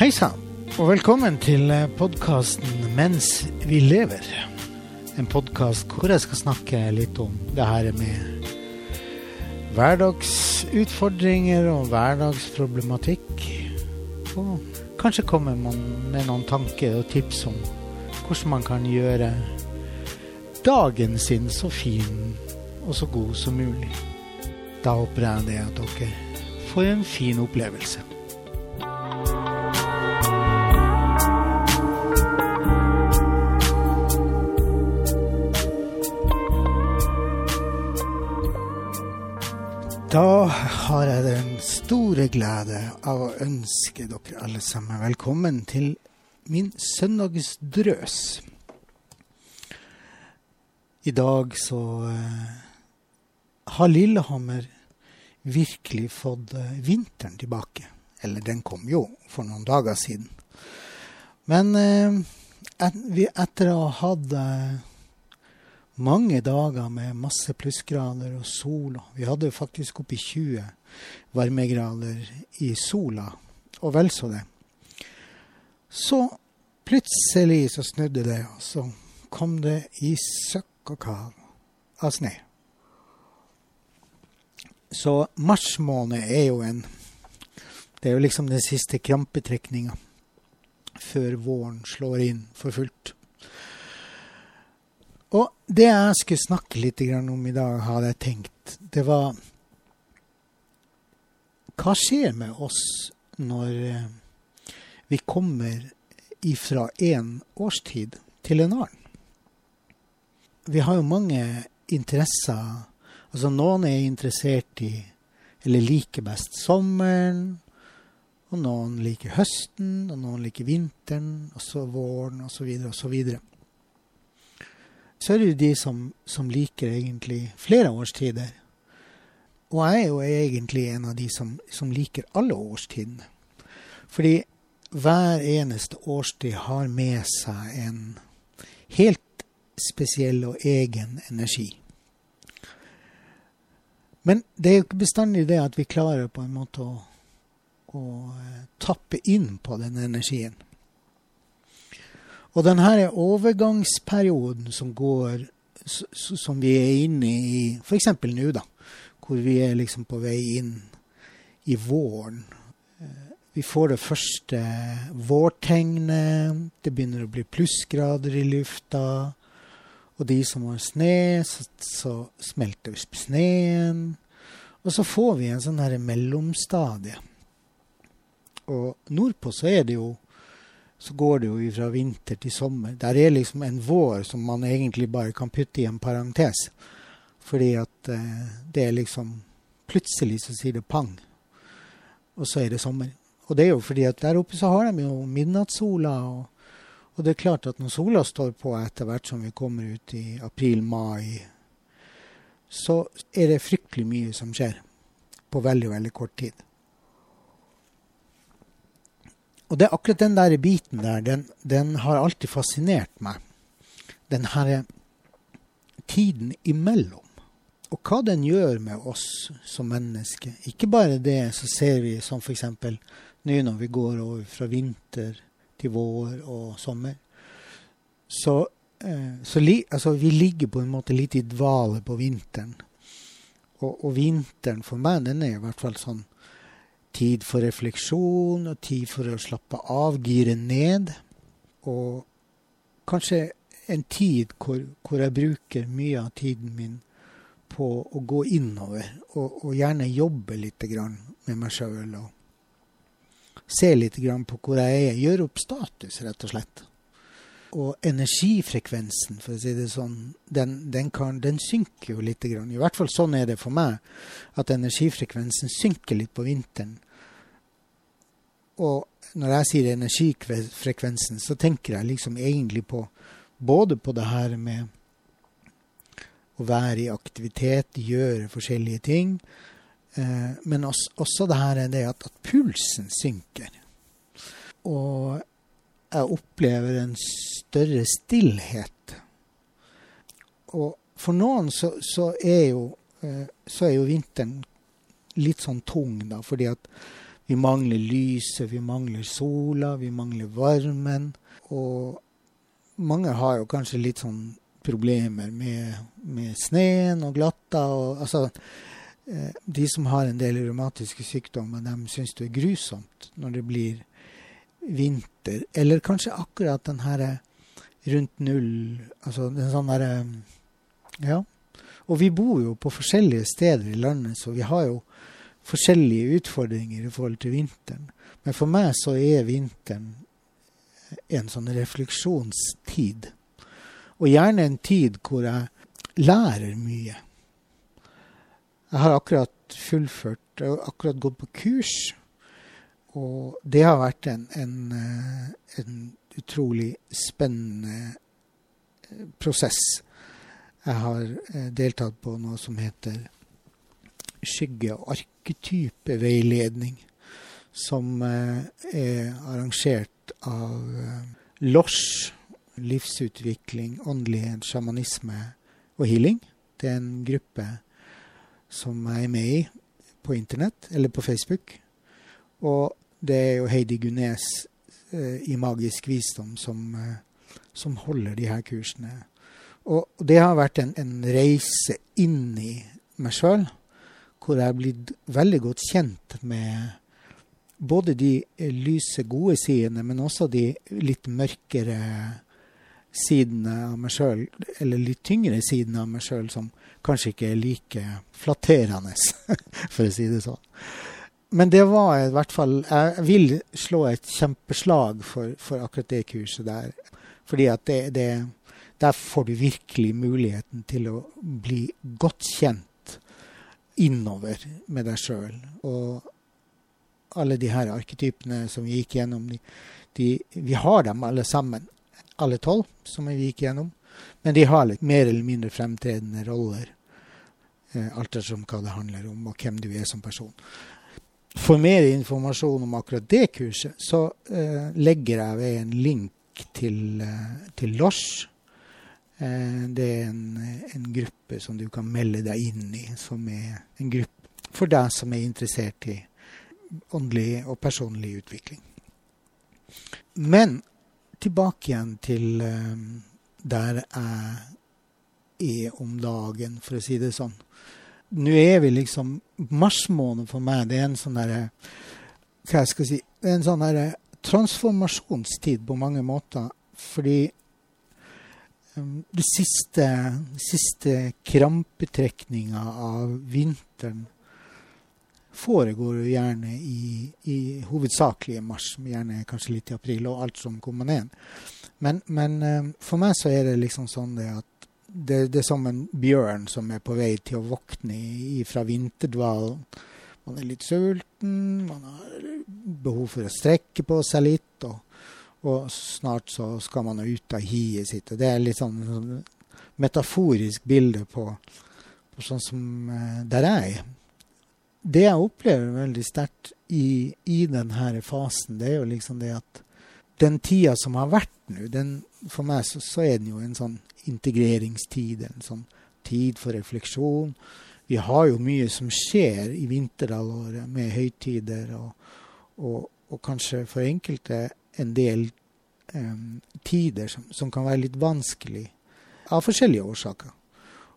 Hei sann, og velkommen til podkasten 'Mens vi lever'. En podkast hvor jeg skal snakke litt om det her med hverdagsutfordringer og hverdagsproblematikk. Og kanskje man med noen tanker og tips om hvordan man kan gjøre dagen sin så fin og så god som mulig. Da håper jeg det at dere får en fin opplevelse. Da har jeg den store glede av å ønske dere alle sammen velkommen til min søndagsdrøs. I dag så uh, har Lillehammer virkelig fått uh, vinteren tilbake. Eller den kom jo for noen dager siden. Men vi, etter å ha hatt mange dager med masse plussgrader og sol. Vi hadde faktisk oppi 20 varmegrader i sola, og vel så det. Så plutselig så snudde det, og så kom det i søkk og kav av snø. Så mars måned er jo en Det er jo liksom den siste krampetrekninga før våren slår inn for fullt. Og det jeg skulle snakke litt om i dag, hadde jeg tenkt, det var Hva skjer med oss når eh, vi kommer ifra én årstid til en annen? Vi har jo mange interesser. Altså noen er interessert i, eller liker best sommeren. Og noen liker høsten, og noen liker vinteren, og så våren, osv., osv så er det jo de som, som, liker egentlig flere årstider. Og jeg er jo egentlig en av de som, som liker alle årstidene. Fordi hver eneste årstid har med seg en helt spesiell og egen energi. Men det er jo ikke bestandig det at vi klarer på en måte å, å eh, tappe inn på den energien. Og denne overgangsperioden som går, som vi er inne i f.eks. nå, da, hvor vi er liksom på vei inn i våren. Eh, vi får det første vårtegnet. Det begynner å bli plussgrader i lufta. Og de som har sne, så, så smelter sneen. Og så får vi en sånn her mellomstadie. Og nordpå så er det jo så går det jo fra vinter til sommer. Der er liksom en vår som man egentlig bare kan putte i en parentes. Fordi at eh, det er liksom Plutselig så sier det pang, og så er det sommer. Og det er jo fordi at der oppe så har de jo midnattssola. Og, og det er klart at når sola står på etter hvert som vi kommer ut i april-mai, så er det fryktelig mye som skjer på veldig, veldig kort tid. Og det er akkurat den der biten der, den, den har alltid fascinert meg. Den her tiden imellom. Og hva den gjør med oss som mennesker. Ikke bare det, så ser vi som f.eks. nå når vi går over fra vinter til vår og sommer. Så, eh, så li, altså, vi ligger på en måte litt i dvale på vinteren. Og, og vinteren for meg, den er i hvert fall sånn tid for refleksjon og tid for å slappe av, gire ned. Og kanskje en tid hvor, hvor jeg bruker mye av tiden min på å gå innover, og, og gjerne jobbe litt med meg sjøl. Og se litt på hvor jeg er. Gjøre opp status, rett og slett. Og energifrekvensen, for å si det sånn, den, den, kan, den synker jo litt. I hvert fall sånn er det for meg, at energifrekvensen synker litt på vinteren. Og når jeg sier energifrekvensen, så tenker jeg liksom egentlig på både på det her med å være i aktivitet, gjøre forskjellige ting, eh, men også, det her er det at, at, pulsen synker. Og jeg opplever en større stillhet. Og for noen så, så, er, jo, eh, så er jo vinteren litt sånn tung, da, fordi at Vi mangler lyset, vi mangler sola, vi mangler varmen. Og mange har jo kanskje litt sånn problemer med, med sneen og glatta. Og, altså, eh, de som har en del revmatiske sykdommer, de syns det er grusomt når det blir vinter. Eller kanskje akkurat den her rundt null Altså den sånn derre Ja. Og vi bor jo på forskjellige steder i landet, så vi har jo forskjellige utfordringer i forhold til vinteren. Men for meg så er vinteren en sånn refleksjonstid. Og gjerne en tid hvor jeg lærer mye. Jeg har akkurat fullført, jeg akkurat gått på kurs. Og det har vært en, en, eh, en utrolig spennende eh, prosess. Jeg har eh, deltatt på noe som heter skygge- og arketypeveiledning, som eh, er arrangert av eh, LOSH, livsutvikling, åndelighet, sjamanisme og healing. Det er en gruppe som jeg er med i på internett, eller på Facebook. Og det er jo Heidi Gunnes eh, i Magisk visdom som, som, holder de her kursene. Og det har vært en, en reise inn i meg sjøl hvor jeg er blitt veldig godt kjent med både de lyse, gode sidene, men også de litt mørkere sidene av meg sjøl, eller litt tyngre sidene av meg sjøl, som kanskje ikke er like flatterende, for å si det sånn. Men det var i hvert fall Jeg vil slå et kjempeslag for, for akkurat det kurset der. Fordi at det, det, der får du virkelig muligheten til å bli godt kjent innover med deg sjøl. Og alle de her arketypene som vi gikk gjennom, de, de, vi har dem alle sammen. Alle tolv som vi gikk gjennom. Men de har litt mer eller mindre fremtredende roller. Eh, alt ettersom hva det handler om, og hvem du er som person. For mer informasjon om akkurat det kurset, så eh, legger jeg ved en link til, eh, til Eh, det er en, en, gruppe som du kan melde deg inn i, som er en gruppe for deg som er interessert i åndelig og personlig utvikling. Men tilbake igjen til um, der jeg er om dagen, for å si det sånn. Nå er vi liksom Mars måned for meg, det er en sånn derre Hva jeg skal si Det er en sånn derre transformasjonstid på mange måter. Fordi det siste, siste krampetrekninga av vinteren foregår jo gjerne i, i hovedsakelig mars, gjerne kanskje litt i april, og alt som kommer ned. Men, men ehm, for meg så er det liksom sånn det at det, det, er som en bjørn som er på vei til å våkne fra vinterdvalen. Man er litt sulten, man har behov for å strekke på seg litt. og og snart så skal man ut av hiet sitt. Og det er litt sånn, sånn metaforisk bilde på, på, sånn som uh, der jeg. Det jeg opplever veldig sterkt i, i denne fasen, det er jo liksom det at den tida som har vært nå, for meg så, så, er den jo en sånn integreringstid. En sånn tid for refleksjon. Vi har jo mye som skjer i vinterhalvåret med høytider, og, og, og kanskje for enkelte en del um, tider som, som, kan være litt vanskelig av forskjellige årsaker.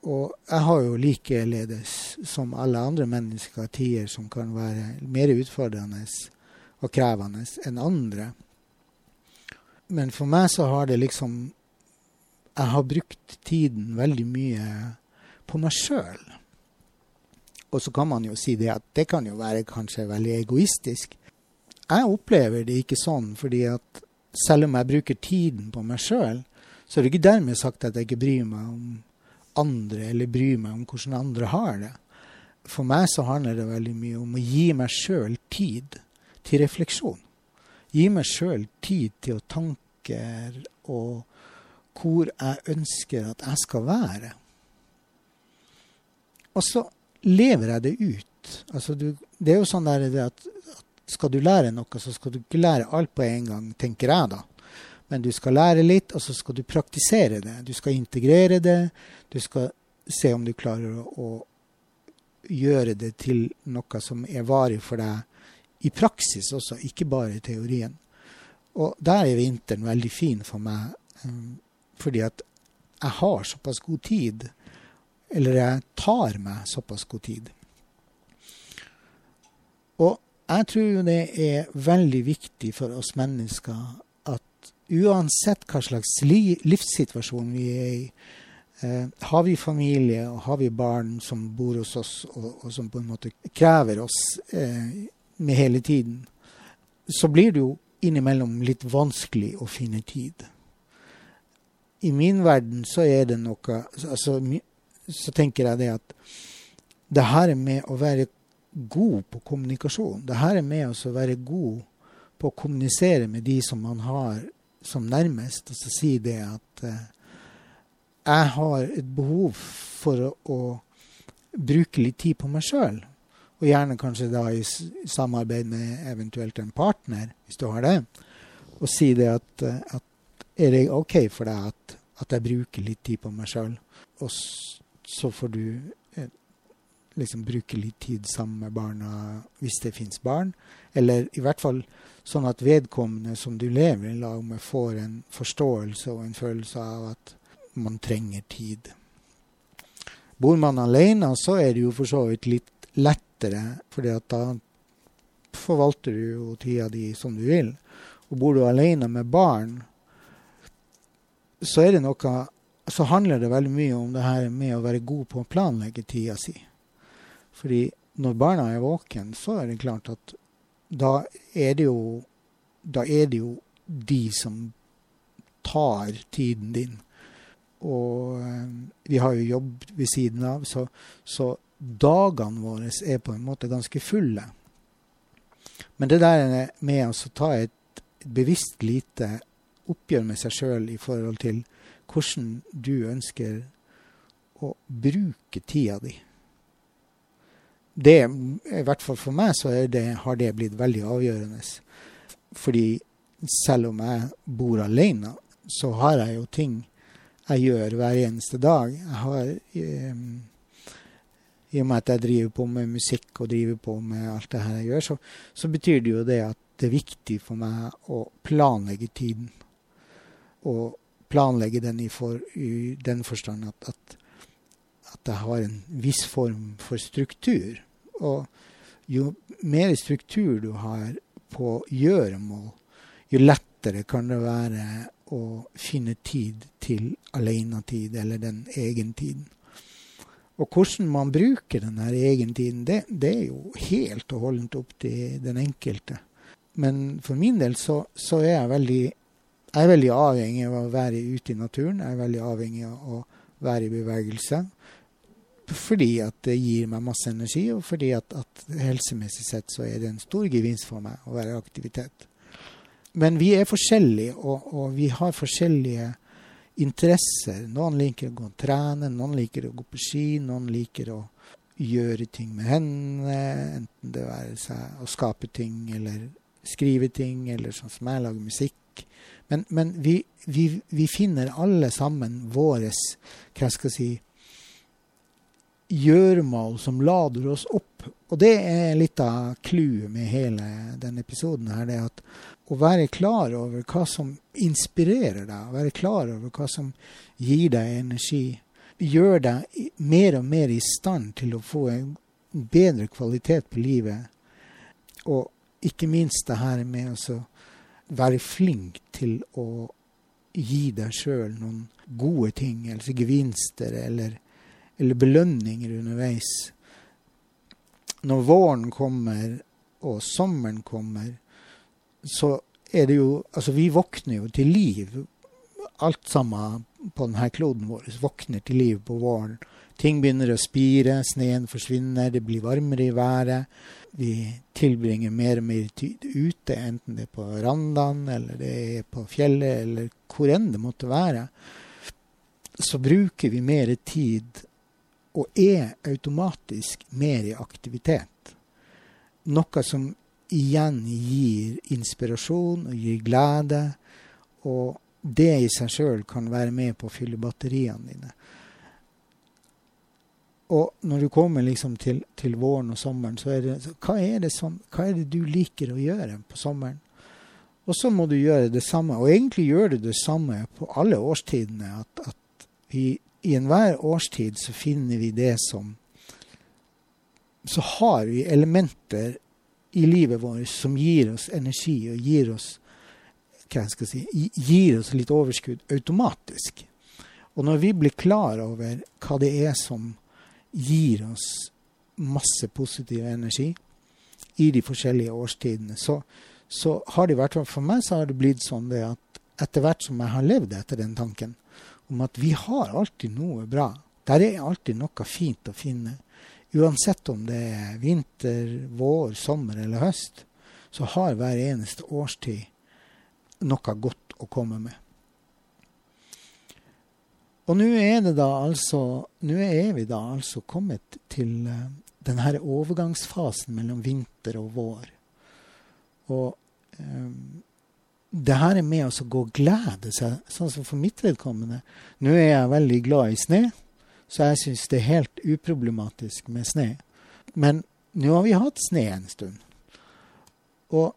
Og jeg har jo likeledes som alle andre mennesker tider som kan være mer utfordrende og krevende enn andre. Men for meg så har det liksom Jeg har brukt tiden veldig mye på meg sjøl. Og så kan man jo si det at det kan jo være kanskje veldig egoistisk. Jeg opplever det ikke sånn, fordi at selv om jeg bruker tiden på meg sjøl, så er det ikke dermed sagt at jeg ikke bryr meg om andre, eller bryr meg om hvordan andre har det. For meg så handler det veldig mye om å gi meg sjøl tid til refleksjon. Gi meg sjøl tid til å tanke og hvor jeg ønsker at jeg skal være. Og så lever jeg det ut. Altså, du, det er jo sånn der, at skal du lære noe, så skal du ikke lære alt på en gang, tenker jeg da. Men du skal lære litt, og så skal du praktisere det. Du skal integrere det. Du skal se om du klarer å, å gjøre det til noe som er varig for deg i praksis også, ikke bare i teorien. Og der er vinteren veldig fin for meg, um, fordi at jeg har såpass god tid. Eller jeg tar meg såpass god tid. Jeg tror jo det er veldig viktig for oss mennesker at uansett hva slags livssituasjon vi er i, eh, har vi familie og har vi barn som bor hos oss og, og som på en måte krever oss eh, med hele tiden, så blir det jo innimellom litt vanskelig å finne tid. I min verden så er det noe altså, Så tenker jeg det at det her med å være god på kommunikasjon, det her er med oss å være god på å kommunisere med de som man har som nærmest, og så si det at eh, jeg har et behov for å, å bruke litt tid på meg sjøl. Og gjerne kanskje da i samarbeid med eventuelt en partner, hvis du har det. Og si det at, eh, at er det OK for deg at, at jeg bruker litt tid på meg sjøl? Og så får du liksom bruke litt tid sammen med barna hvis det fins barn. Eller i hvert fall sånn at vedkommende som du lever i lag med, får en forståelse og en følelse av at man trenger tid. Bor man alene, så er det jo for så vidt litt lettere, fordi da forvalter du jo tida di som du vil. Og bor du alene med barn, så er det noe så handler det veldig mye om det her med å være god på å planlegge tida si. Fordi når barna er våken, så er det klart at da er det jo da er det jo de som tar tiden din. Og øh, vi har jo jobb ved siden av, så, så dagene våre er på en måte ganske fulle. Men det der med å ta et bevisst lite oppgjør med seg sjøl i forhold til hvordan du ønsker å bruke tida di det, I hvert fall for meg så det, har det blitt veldig avgjørende. Fordi selv om jeg bor alene, så har jeg jo ting jeg gjør hver eneste dag. Jeg har eh, i og med at jeg driver på med musikk og driver på med alt det her jeg gjør, så, så betyr det jo det at det er viktig for meg å planlegge tiden. Og planlegge den i, for, i den forstand at, at, at, jeg har en viss form for struktur. Og jo mer struktur du har på gjøremål, jo lettere kan det være å finne tid til alenetid, eller den egentiden. Og hvordan man bruker denne egentiden, det, det er jo helt og holdent opp til den enkelte. Men for min del så, så er jeg veldig, jeg er veldig avhengig av å være ute i naturen. Jeg er veldig avhengig av å være i bevegelse. Fordi at det gir meg masse energi, og fordi at, at helsemessig sett så er det en stor gevinst for meg å være i aktivitet. Men vi er forskjellige, og, og vi har forskjellige interesser. Noen liker å gå og trene, noen liker å gå på ski, noen liker å gjøre ting med hendene. Enten det være seg å skape ting eller skrive ting, eller sånn som jeg lager musikk. Men, men vi, vi, vi, finner alle sammen våres hva skal jeg si, gjøremål som lader oss opp. Og det er litt av clouet med hele denne episoden her. det at å være klar over hva som inspirerer deg, være klar over hva som gir deg energi, gjør deg mer og mer i stand til å få en bedre kvalitet på livet. Og ikke minst det her med å være flink til å gi deg sjøl noen gode ting, altså gevinster eller, eller belønninger underveis. Når våren kommer og sommeren kommer, så er det jo Altså, vi våkner jo til liv. Alt sammen på denne kloden vår våkner til liv på våren. Ting begynner å spire, sneen forsvinner, det blir varmere i været. Vi tilbringer mer og mer tid ute, enten det er på verandaen, eller det er på fjellet, eller hvor enn det måtte være. Så bruker vi mer tid, og er automatisk mer i aktivitet. Noe som igjen gir inspirasjon og gir glede. Og det i seg sjøl kan være med på å fylle batteriene dine. Og når du kommer liksom til, til, våren og sommeren, så er det hva er det, som, hva er det du liker å gjøre på sommeren? Og så må du gjøre det samme. Og egentlig gjør du det samme på alle årstidene. At, at vi, i enhver årstid så finner vi det som Så har vi elementer i livet vårt som gir oss energi og gir oss hva jeg skal si, gir oss litt overskudd automatisk. Og når vi blir klar over hva det er som gir oss masse positiv energi i de forskjellige årstidene, så, så har det i hvert fall for meg så har det blitt sånn det at etter hvert som jeg har levd etter den tanken om at vi har alltid noe bra. Der er alltid noe fint å finne. Uansett om det er vinter, vår, sommer eller høst, så har hver eneste årstid noe godt å komme med. Og nå er, altså, er vi da altså kommet til uh, denne overgangsfasen mellom vinter og vår. Og um, det her er med oss å gå og glede seg, sånn som for mitt vedkommende. Nå er jeg veldig glad i snø, så jeg syns det er helt uproblematisk med snø. Men nå har vi hatt snø en stund. Og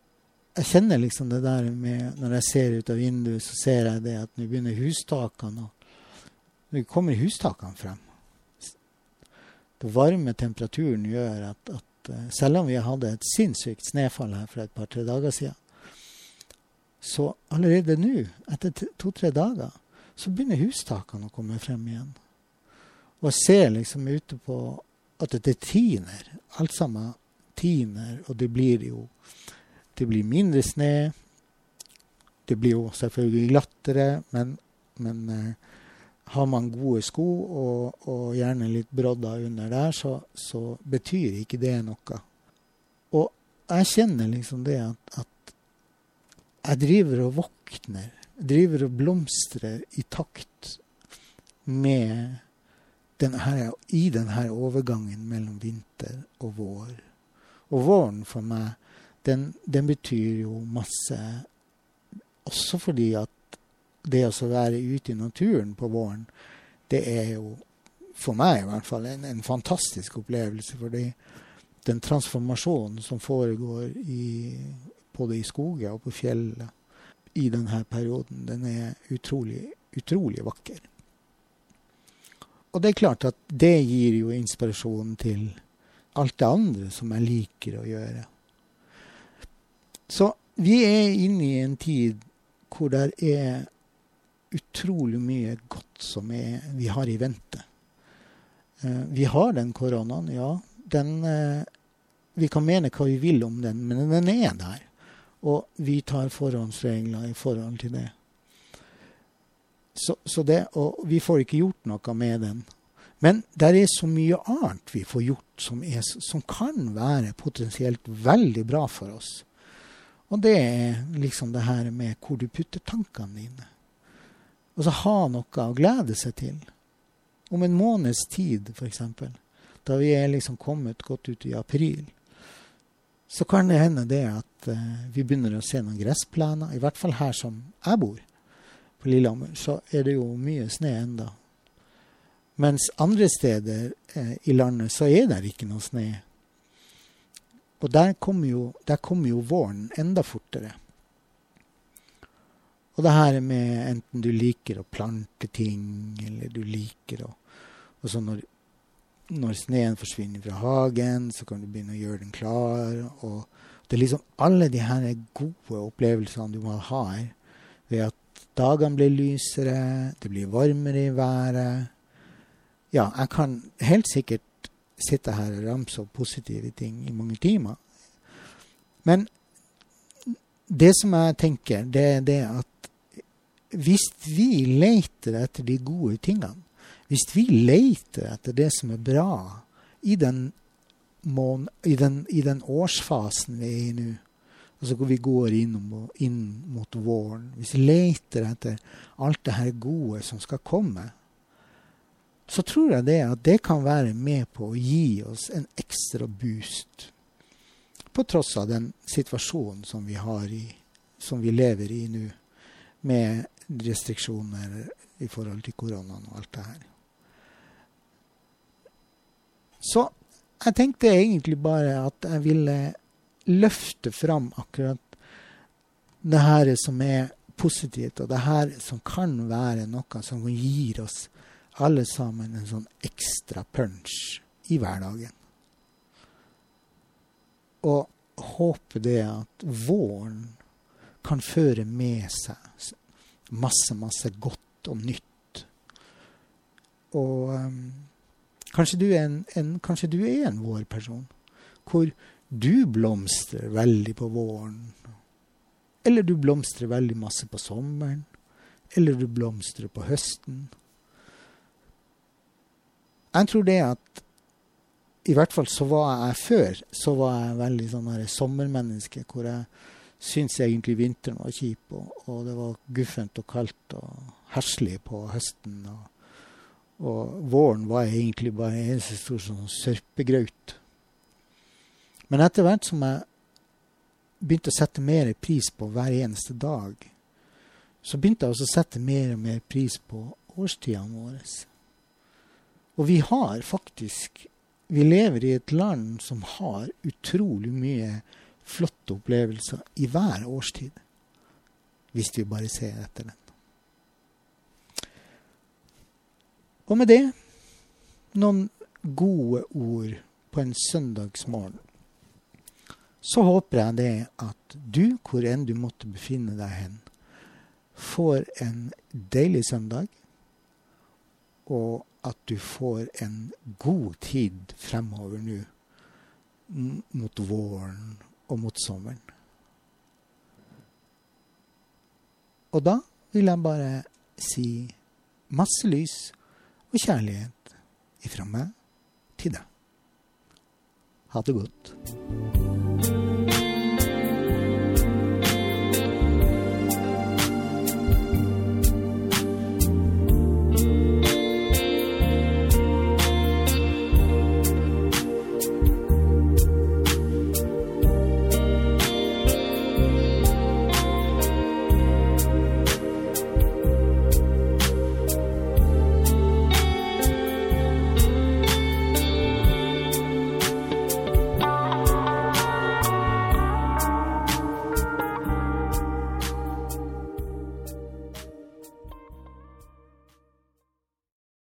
jeg kjenner liksom det der med Når jeg ser ut av vinduet, så ser jeg det at nå begynner hustakene å Nå kommer hustakene frem. Den varme temperaturen gjør at, at uh, selv om vi hadde et sinnssykt snøfall her for et par-tre dager siden, så allerede nå, etter to-tre dager, så begynner hustakene å komme frem igjen. Og jeg ser liksom ute på at det tiner. Alt sammen tiner, og det blir jo det blir mindre snø. Det blir jo selvfølgelig glattere, men, men eh, har man gode sko og, og, gjerne litt brodder under der, så, så, betyr ikke det noe. Og jeg kjenner liksom det at, at jeg driver og våkner. Driver og blomstrer i takt med denne, i denne overgangen mellom vinter og vår. Og våren for meg den, den, betyr jo masse også fordi at det å være ute i naturen på våren, det er jo for meg i hvert fall en, en fantastisk opplevelse. Fordi den transformasjonen som foregår i, både i skogen og på fjellet i denne perioden, den er utrolig, utrolig vakker. Og det er klart at det gir jo inspirasjon til alt det andre som jeg liker å gjøre. Så vi er inne i en tid hvor det er utrolig mye godt som er, vi har i vente. Uh, vi har den koronaen, ja. Den, uh, vi kan mene hva vi vil om den, men den er der. Og vi tar forhåndsregler i forhold til det. Så, så det, og vi får ikke gjort noe med den. Men det er så mye annet vi får gjort som, er, som kan være potensielt veldig bra for oss. Og det er liksom det her med hvor du putter tankene dine. Og så ha noe å glede seg til. Om en måneds tid, f.eks., da vi er liksom kommet godt ut i april, så kan det hende det at uh, vi begynner å se noen gressplener. I hvert fall her som jeg bor, på Lillehammer, så er det jo mye snø enda. Mens andre steder uh, i landet så er det ikke noe snø. Og der kommer, jo, kom jo våren enda fortere. Og det her med enten du liker å plante ting, eller du liker å Og så når, når sneen forsvinner fra hagen, så kan du begynne å gjøre den klar. Og det er liksom alle de her gode opplevelsene du må ha her. Ved at dagene blir lysere, det blir varmere i været. Ja, jeg kan helt sikkert sitte her og ramse opp positive ting i mange timer. Men det som jeg tenker, det er det at hvis vi leter etter de gode tingene, hvis vi leter etter det som er bra i den, mån, i den, i den årsfasen vi er i nå, altså hvor vi går inn, inn mot våren Hvis vi leter etter alt det her gode som skal komme, så tror jeg det at det kan være med på å gi oss en ekstra boost. På tross av den situasjonen som vi, i, som vi lever i nå, med restriksjoner i forhold til koronaen og alt det her. Så jeg tenkte egentlig bare at jeg ville løfte fram akkurat det her som er positivt, og det her som kan være noe som gir oss alle sammen en sånn ekstra punch i hverdagen. Og håpe det at våren kan føre med seg masse, masse godt og nytt. Og um, kanskje, du en, en, kanskje, du er en, vårperson, hvor du blomstrer veldig på våren. Eller du blomstrer veldig masse på sommeren. Eller du blomstrer på høsten. Jeg tror det at I hvert fall så var jeg før så var jeg veldig sånn sommermenneske hvor jeg syntes egentlig vinteren var kjip, og, og, det var guffent og kaldt og herselig på høsten. Og, og våren var egentlig bare en eneste stor sånn sørpegraut. Men etter hvert som jeg begynte å sette mer pris på hver eneste dag, så begynte jeg også å sette mer og mer pris på årstidene våre. Og vi har faktisk Vi lever i et land som har utrolig mye flotte opplevelser i hver årstid. Hvis vi bare ser etter den. Og med det noen gode ord på en søndagsmorgen. Så håper jeg det at du, hvor enn du måtte befinne deg hen, får en deilig søndag, og at du får en god tid fremover nå mot våren og mot sommeren. Og da vil jeg bare si masse lys og kjærlighet ifra meg til deg. Ha det godt.